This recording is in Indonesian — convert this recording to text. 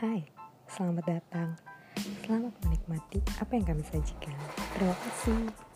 Hai, selamat datang. Selamat menikmati apa yang kami sajikan. Terima kasih.